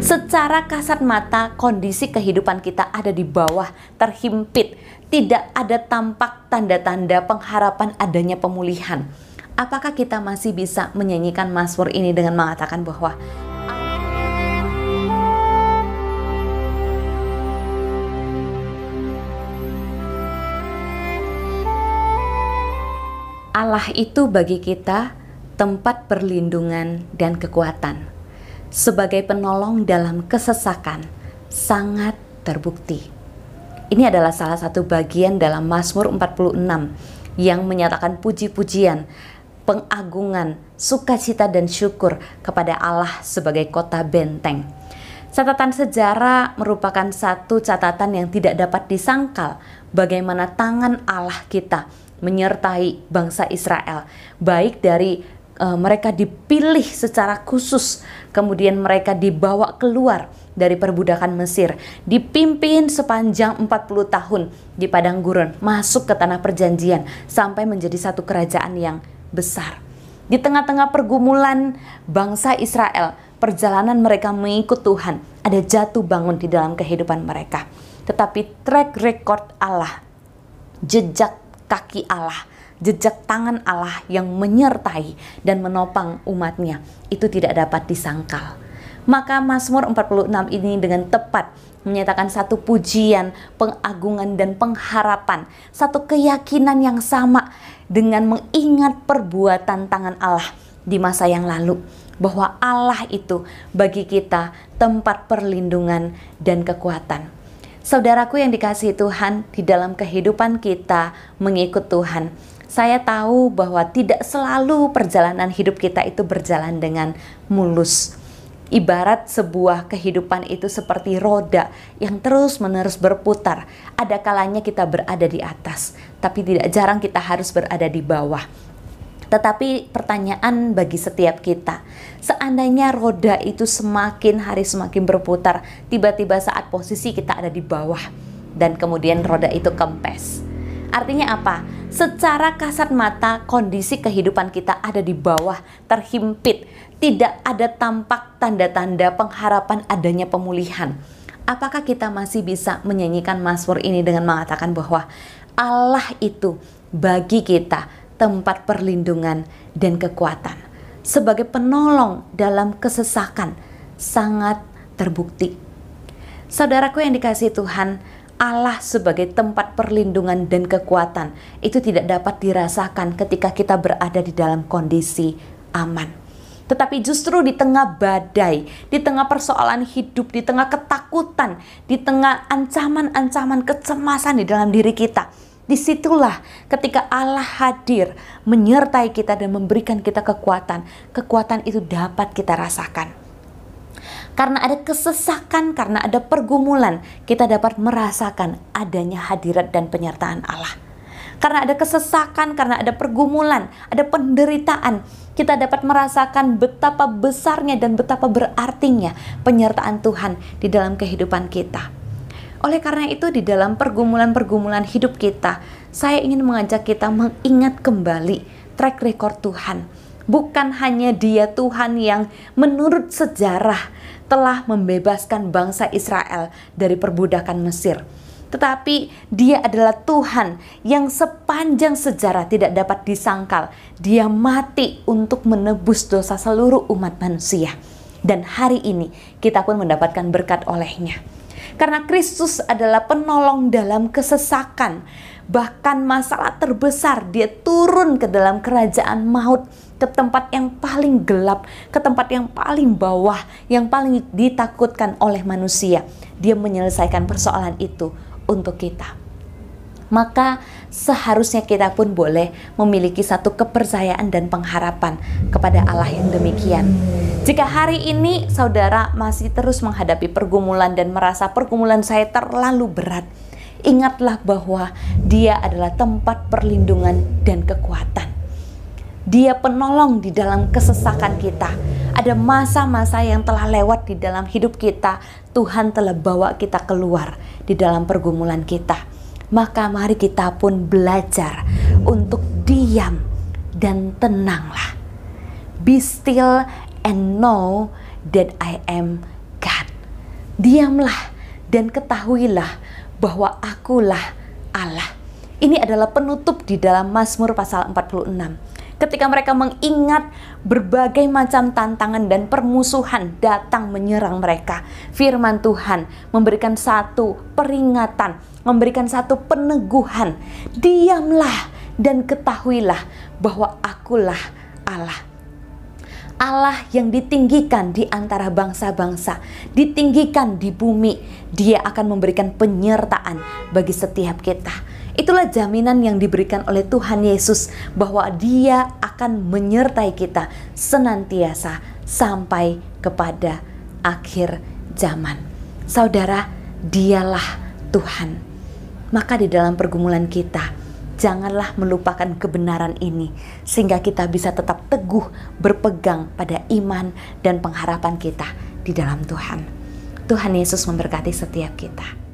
Secara kasat mata, kondisi kehidupan kita ada di bawah, terhimpit, tidak ada tampak tanda-tanda pengharapan adanya pemulihan. Apakah kita masih bisa menyanyikan Mazmur ini dengan mengatakan bahwa Allah itu bagi kita tempat perlindungan dan kekuatan. Sebagai penolong dalam kesesakan, sangat terbukti. Ini adalah salah satu bagian dalam Mazmur 46 yang menyatakan puji-pujian, pengagungan, sukacita dan syukur kepada Allah sebagai kota benteng. Catatan sejarah merupakan satu catatan yang tidak dapat disangkal bagaimana tangan Allah kita menyertai bangsa Israel, baik dari uh, mereka dipilih secara khusus, kemudian mereka dibawa keluar dari perbudakan Mesir, dipimpin sepanjang 40 tahun di padang gurun, masuk ke tanah perjanjian sampai menjadi satu kerajaan yang besar. Di tengah-tengah pergumulan bangsa Israel, perjalanan mereka mengikut Tuhan, ada jatuh bangun di dalam kehidupan mereka. Tetapi track record Allah, jejak kaki Allah, jejak tangan Allah yang menyertai dan menopang umatnya itu tidak dapat disangkal. Maka Mazmur 46 ini dengan tepat menyatakan satu pujian, pengagungan dan pengharapan, satu keyakinan yang sama dengan mengingat perbuatan tangan Allah di masa yang lalu bahwa Allah itu bagi kita tempat perlindungan dan kekuatan. Saudaraku yang dikasihi Tuhan, di dalam kehidupan kita mengikut Tuhan, saya tahu bahwa tidak selalu perjalanan hidup kita itu berjalan dengan mulus. Ibarat sebuah kehidupan itu seperti roda yang terus-menerus berputar. Ada kalanya kita berada di atas, tapi tidak jarang kita harus berada di bawah. Tetapi pertanyaan bagi setiap kita, seandainya roda itu semakin hari semakin berputar, tiba-tiba saat posisi kita ada di bawah dan kemudian roda itu kempes. Artinya apa? Secara kasat mata kondisi kehidupan kita ada di bawah, terhimpit, tidak ada tampak tanda-tanda pengharapan adanya pemulihan. Apakah kita masih bisa menyanyikan Mazmur ini dengan mengatakan bahwa Allah itu bagi kita tempat perlindungan dan kekuatan. Sebagai penolong dalam kesesakan sangat terbukti. Saudaraku yang dikasih Tuhan, Allah sebagai tempat perlindungan dan kekuatan itu tidak dapat dirasakan ketika kita berada di dalam kondisi aman. Tetapi justru di tengah badai, di tengah persoalan hidup, di tengah ketakutan, di tengah ancaman-ancaman kecemasan di dalam diri kita, Di situlah ketika Allah hadir menyertai kita dan memberikan kita kekuatan. Kekuatan itu dapat kita rasakan. Karena ada kesesakan, karena ada pergumulan, kita dapat merasakan adanya hadirat dan penyertaan Allah. Karena ada kesesakan, karena ada pergumulan, ada penderitaan, kita dapat merasakan betapa besarnya dan betapa berartinya penyertaan Tuhan di dalam kehidupan kita. Oleh karena itu di dalam pergumulan-pergumulan hidup kita, saya ingin mengajak kita mengingat kembali track record Tuhan. Bukan hanya dia Tuhan yang menurut sejarah telah membebaskan bangsa Israel dari perbudakan Mesir. Tetapi dia adalah Tuhan yang sepanjang sejarah tidak dapat disangkal. Dia mati untuk menebus dosa seluruh umat manusia. Dan hari ini kita pun mendapatkan berkat olehnya. Karena Kristus adalah penolong dalam kesesakan. Bahkan masalah terbesar dia turun ke dalam kerajaan maut ke tempat yang paling gelap, ke tempat yang paling bawah, yang paling ditakutkan oleh manusia. Dia menyelesaikan persoalan itu untuk kita. Maka seharusnya kita pun boleh memiliki satu kepercayaan dan pengharapan kepada Allah yang demikian. Jika hari ini saudara masih terus menghadapi pergumulan dan merasa pergumulan saya terlalu berat, ingatlah bahwa Dia adalah tempat perlindungan dan kekuatan. Dia penolong di dalam kesesakan kita. Ada masa-masa yang telah lewat di dalam hidup kita, Tuhan telah bawa kita keluar di dalam pergumulan kita maka mari kita pun belajar untuk diam dan tenanglah. Be still and know that I am God. Diamlah dan ketahuilah bahwa akulah Allah. Ini adalah penutup di dalam Mazmur pasal 46 ketika mereka mengingat berbagai macam tantangan dan permusuhan datang menyerang mereka. Firman Tuhan memberikan satu peringatan, memberikan satu peneguhan. Diamlah dan ketahuilah bahwa akulah Allah. Allah yang ditinggikan di antara bangsa-bangsa, ditinggikan di bumi, Dia akan memberikan penyertaan bagi setiap kita. Itulah jaminan yang diberikan oleh Tuhan Yesus bahwa Dia akan menyertai kita senantiasa sampai kepada akhir zaman. Saudara, Dialah Tuhan. Maka di dalam pergumulan kita, janganlah melupakan kebenaran ini, sehingga kita bisa tetap teguh berpegang pada iman dan pengharapan kita di dalam Tuhan. Tuhan Yesus memberkati setiap kita.